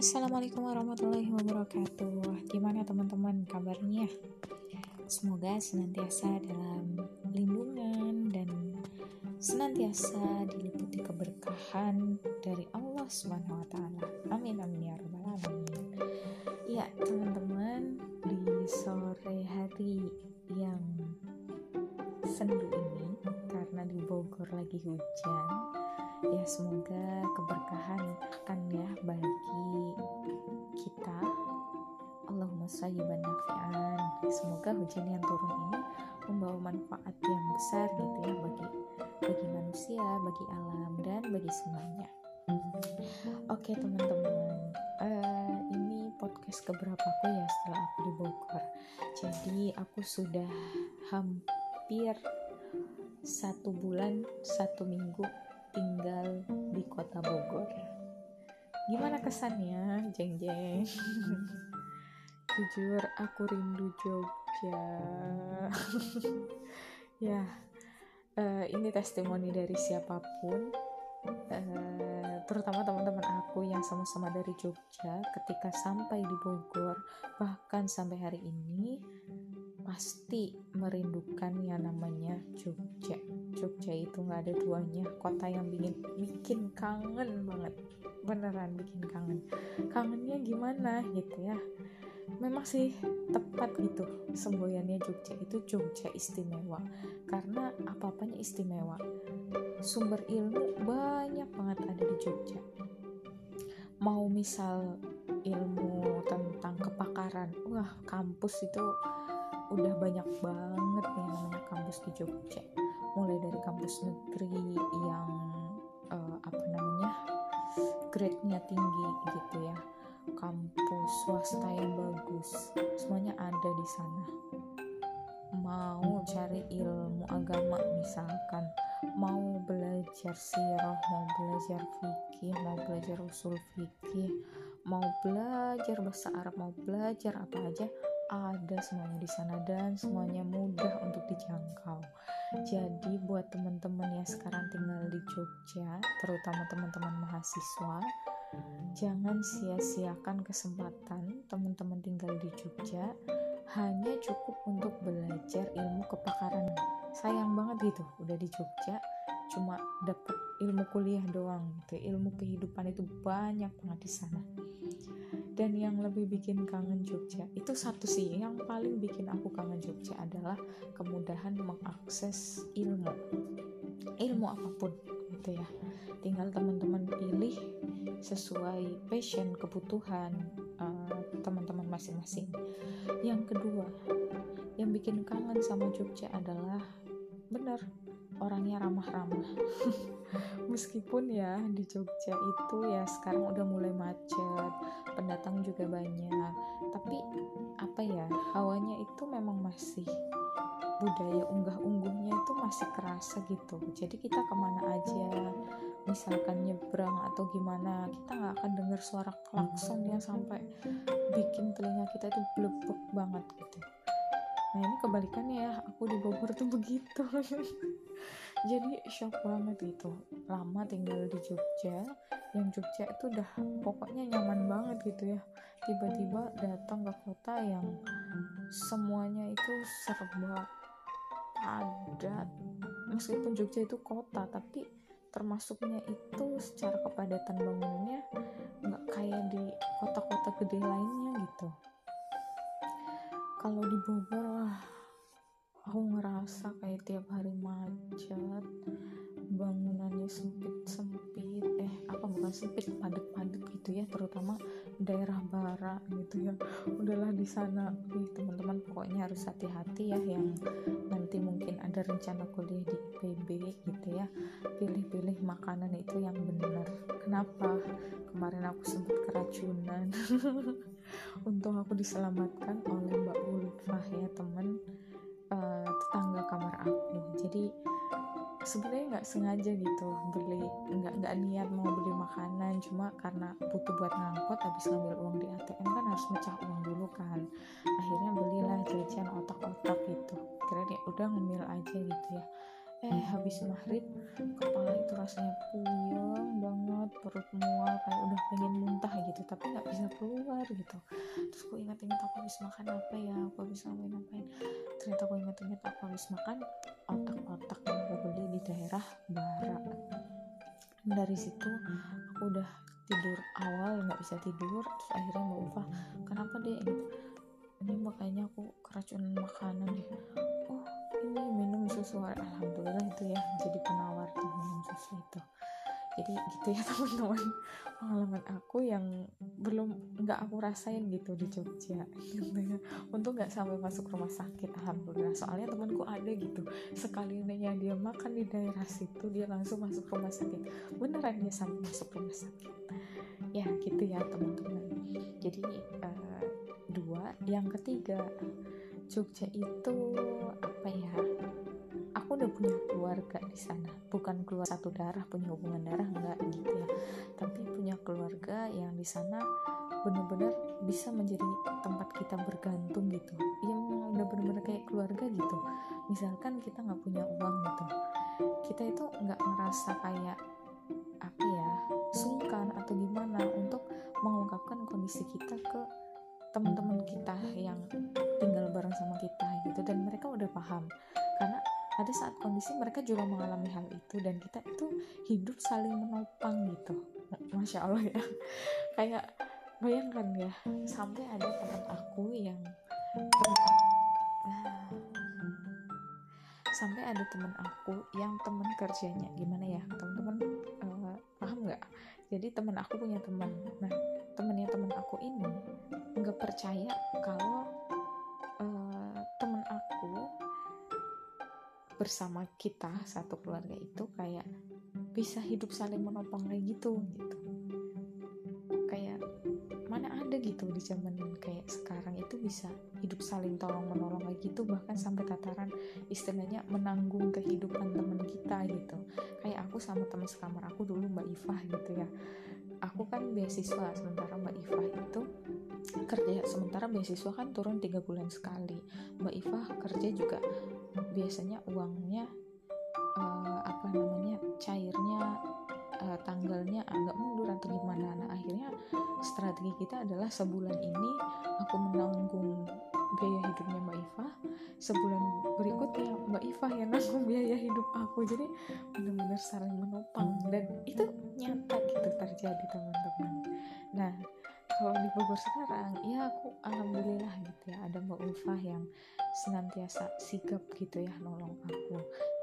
Assalamualaikum warahmatullahi wabarakatuh. Gimana teman-teman kabarnya? Semoga senantiasa dalam lindungan dan senantiasa diliputi keberkahan dari Allah Subhanahu wa taala. Amin amin ya rabbal alamin. Ya, teman-teman, di sore hari yang sendu ini karena di Bogor lagi hujan semoga keberkahan akan ya bagi kita. Allahumma sayyiban nafi'an. Semoga hujan yang turun ini membawa manfaat yang besar gitu ya bagi bagi manusia bagi alam dan bagi semuanya. Oke teman-teman. Uh, ini podcast keberapa aku ya setelah aku di Bogor? Jadi aku sudah hampir satu bulan satu minggu tinggal di kota Bogor. Gimana kesannya, jeng jeng? Jujur aku rindu Jogja. ya, uh, ini testimoni dari siapa pun, uh, terutama teman-teman aku yang sama-sama dari Jogja. Ketika sampai di Bogor, bahkan sampai hari ini, pasti merindukan yang namanya Jogja. Jogja itu nggak ada duanya. Kota yang bikin bikin kangen banget. Beneran bikin kangen. Kangennya gimana gitu ya? Memang sih tepat gitu. Semboyannya Jogja itu Jogja istimewa. Karena apa-apanya istimewa. Sumber ilmu banyak banget ada di Jogja. Mau misal ilmu tentang kepakaran. Wah kampus itu udah banyak banget nih namanya kampus di Jogja. Mulai dari kampus negeri yang uh, apa namanya grade-nya tinggi gitu ya. Kampus swasta yang bagus. Semuanya ada di sana. Mau cari ilmu agama misalkan. Mau belajar sirah mau belajar fikih mau belajar usul fikih mau belajar bahasa Arab mau belajar apa aja ada semuanya di sana dan semuanya mudah untuk dijangkau. Jadi buat teman-teman yang sekarang tinggal di Jogja, terutama teman-teman mahasiswa, jangan sia-siakan kesempatan teman-teman tinggal di Jogja hanya cukup untuk belajar ilmu kepakaran. Sayang banget gitu, udah di Jogja cuma dapat ilmu kuliah doang gitu. Ilmu kehidupan itu banyak banget di sana. Dan yang lebih bikin kangen Jogja itu satu sih yang paling bikin aku kangen Jogja adalah kemudahan mengakses ilmu. Ilmu apa pun gitu ya. Tinggal teman-teman pilih sesuai passion kebutuhan uh, teman-teman masing-masing. Yang kedua yang bikin kangen sama Jogja adalah benar orangnya ramah-ramah. Meskipun ya di Jogja itu ya sekarang udah mulai macet pendatang juga banyak. Tapi apa ya hawanya itu memang masih budaya unggah-ungguhnya itu masih kerasa gitu. Jadi kita ke mana aja misalkan nyebrang atau gimana kita nggak akan dengar suara klakson yang sampai bikin telinga kita itu blebek banget gitu. Nah ini kebalikannya ya aku di Bogor tuh begitu jadi shock banget gitu. Lama tinggal di Jogja. Yang Jogja itu udah pokoknya nyaman banget gitu ya. Tiba-tiba datang ke kota yang semuanya itu serba padat. Meskipun Jogja itu kota tapi termasuknya itu secara kepadatan bangunannya nggak kayak di kota-kota gede lainnya gitu. Kalau di Bogor lah aku ngerasa kayak tiap hari macet bangunannya sempit sempit eh apa bukan sempit padat padat gitu ya terutama daerah barat gitu ya. Udahlah di sana. Teman-teman pokoknya harus hati-hati ya yang nanti mungkin ada rencana kuliah di IPB gitu ya. Pilih-pilih makanan itu yang benar. Kenapa? Kemarin aku sempat keracunan. Untung aku diselamatkan oleh Mbak Ulfah ya teman uh, tetangga kamar aku. Jadi sebenarnya nggak sengaja gitu beli nggak nggak niat mau beli makanan. Cuma karena butuh buat ngangkot habis ngambil uang di ATM kan harus mecah uang dulu kan. Akhirnya belilah jajan otak-otak gitu. Kira dia udah ngemil aja gitu ya eh habis maghrib kepala itu rasanya puyeng banget perut mual kayak udah pengen muntah gitu tapi nggak bisa keluar gitu. Terus aku ingat-ingat aku habis makan apa ya aku habis ngapain ngapain ternyata aku ingat-ingat aku habis makan otak-otak yang aku beli di daerah barat dari situ aku udah tidur awal nggak bisa tidur terus akhirnya mbak Ufa kenapa deh ini makanya aku keracunan makanan. Oh ini minum susu alhamdulillah itu ya jadi penawar tuh minum susu itu. Jadi gitu ya teman-teman. Pengalaman aku yang belum nggak aku rasain gitu di Jogja. Gitu ya untuk nggak sampai masuk rumah sakit alhamdulillah. Soalnya temanku ada gitu sekalinya dia makan di daerah situ dia langsung masuk rumah sakit. Beneran dia sampai masuk rumah sakit. Ya gitu ya teman-teman. Jadi uh, dua yang ketiga Jogja itu apa ya aku udah punya keluarga di sana. Bukan keluar satu darah punya hubungan darah enggak gitu ya. Tapi punya keluarga yang di sana benar-benar bisa menjadi tempat kita bergantung gitu. Yang udah benar-benar kayak keluarga gitu. Misalkan kita nggak punya uang gitu. Kita itu nggak ngerasa kayak apa ya sungkan atau gimana untuk mengungkapkan kondisi kita ke teman-teman kita yang tinggal bareng sama kita gitu dan mereka udah paham. Karena ada saat kondisi mereka juga mengalami hal itu dan kita itu hidup saling menopang gitu. Masya allah ya. Kayak bayangkan ya sampai ada teman aku yang sampai ada teman aku yang teman kerjanya. Gimana ya? Teman-teman uh, paham nggak? Jadi teman aku punya teman. Nah temennya teman aku ini nggak percaya kalau uh, teman aku bersama kita satu keluarga itu kayak bisa hidup saling menopang kayak gitu gitu mana ada gitu di zaman kayak sekarang itu bisa hidup saling tolong menolong kayak gitu bahkan sampai tataran istilahnya menanggung kehidupan teman kita gitu. Kayak aku sama teman sekamar aku dulu Mbak Ifah gitu ya. Aku kan beasiswa sementara Mbak Ifah itu kerja sementara beasiswa kan turun tiga bulan sekali. Mbak Ifah kerja juga biasanya uangnya uh, apa namanya cairnya uh, tanggalnya agak mundur atau gimana. Nah akhirnya strategi kita adalah sebulan ini aku menanggung biaya hidupnya Mbak Iva. Sebulan berikutnya Mbak Iva yang nanggung biaya hidup aku. Jadi benar-benar saling menopang. Dan itu nyata gitu terjadi teman-teman. Nah kalau di Bogor sekarang ya aku alhamdulillah gitu ya ada Mbak Ulfa yang senantiasa sigap gitu ya nolong aku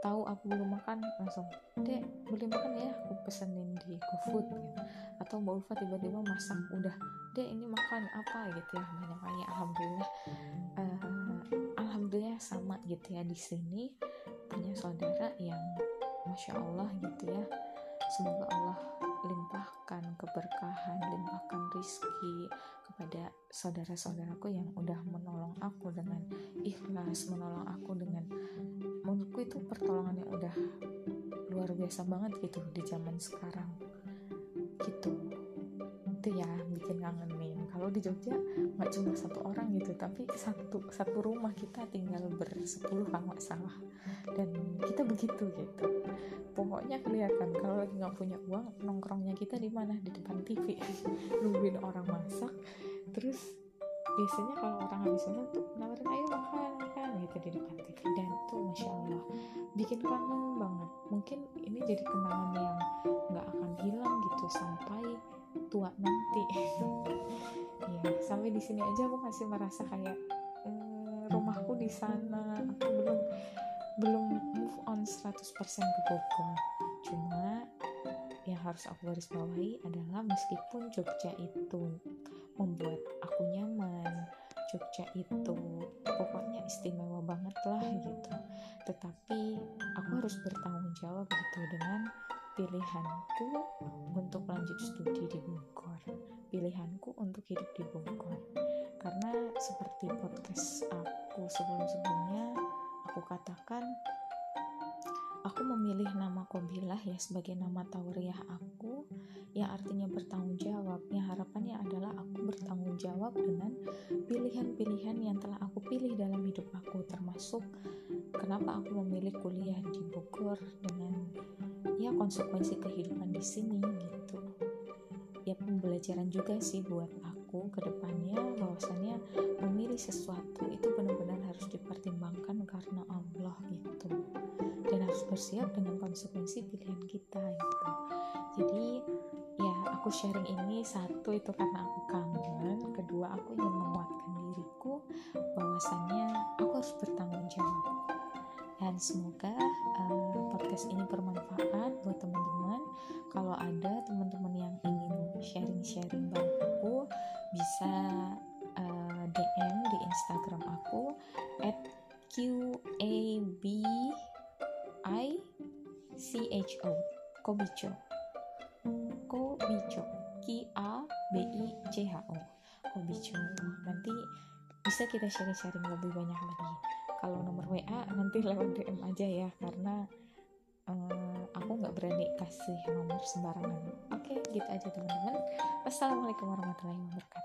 tahu aku belum makan langsung dek boleh makan ya? Aku pesenin di GoFood gitu atau Mbak Ulfa tiba-tiba masak udah dek ini makan apa? Gitu ya banyak banyak alhamdulillah. Uh, alhamdulillah sama gitu ya di sini punya saudara yang masya Allah gitu ya. Semoga Allah limpahkan keberkahan, limpahkan rizki kepada saudara-saudaraku yang udah menolong aku dengan ikhlas, menolong aku dengan itu pertolongan yang udah luar biasa banget gitu di zaman sekarang. Gitu. Itu ya bikin kangenin kalau di Jogja nggak cuma satu orang gitu tapi satu satu rumah kita tinggal bersepuluh kalau nggak salah. Dan kita begitu gitu. Pokoknya kelihatan kalau lagi nggak punya uang nongkrongnya kita di mana? Di depan TV nungguin orang masak. Terus biasanya kalau orang habis masak tuh nawarin ayo makan makan gitu di depan TV dan tuh masya Allah bikin kangen banget. Mungkin ini jadi kenangan yang nggak akan hilang gitu sampai tua nanti. Ya sampai di sini aja aku masih merasa kayak mm, rumahku di sana. Aku belum belum move on 100% ke Bogor. Cuma yang harus aku garis bawahi adalah meskipun Jogja itu membuat aku nyaman Jogja itu pokoknya istimewa banget lah gitu. Tetapi aku harus bertanggung jawab gitu dengan pilihanku untuk lanjut studi di Bogor. Pilihanku untuk hidup di Bogor. Karena seperti podcast aku sebelum-sebelumnya aku katakan aku memilih nama Kobilah ya sebagai nama tauriah aku. Yang artinya bertanggung jawab yang harapannya adalah aku bertanggung jawab dengan pilihan-pilihan yang telah aku pilih dalam hidup aku termasuk kenapa aku memilih kuliah di Bogor dengan ya konsekuensi kehidupan di sini gitu. Ya pembelajaran juga sih buat aku ke depannya bahwasannya memilih sesuatu itu benar-benar harus dipertimbangkan karena Allah gitu. Dan harus bersiap dengan konsekuensi pilihan kita gitu. Jadi aku sharing ini satu itu karena aku kangen kedua aku ingin menguatkan diriku bahwasannya aku harus bertanggung jawab. Dan semoga uh, podcast ini bermanfaat buat teman-teman. Kalau ada teman-teman yang ingin sharing-sharing bareng aku bisa uh, eh, DM di Instagram aku at qabi cho kobicho kobicho. Q a b i c h o. Kobicho. Nanti bisa kita sharing-sharing lebih banyak lagi. Kalau nomor WA nanti lewat DM aja ya karena uh, aku nggak berani kasih nomor sembarangan. Oke gitu aja teman-teman. Wassalamualaikum warahmatullahi wabarakatuh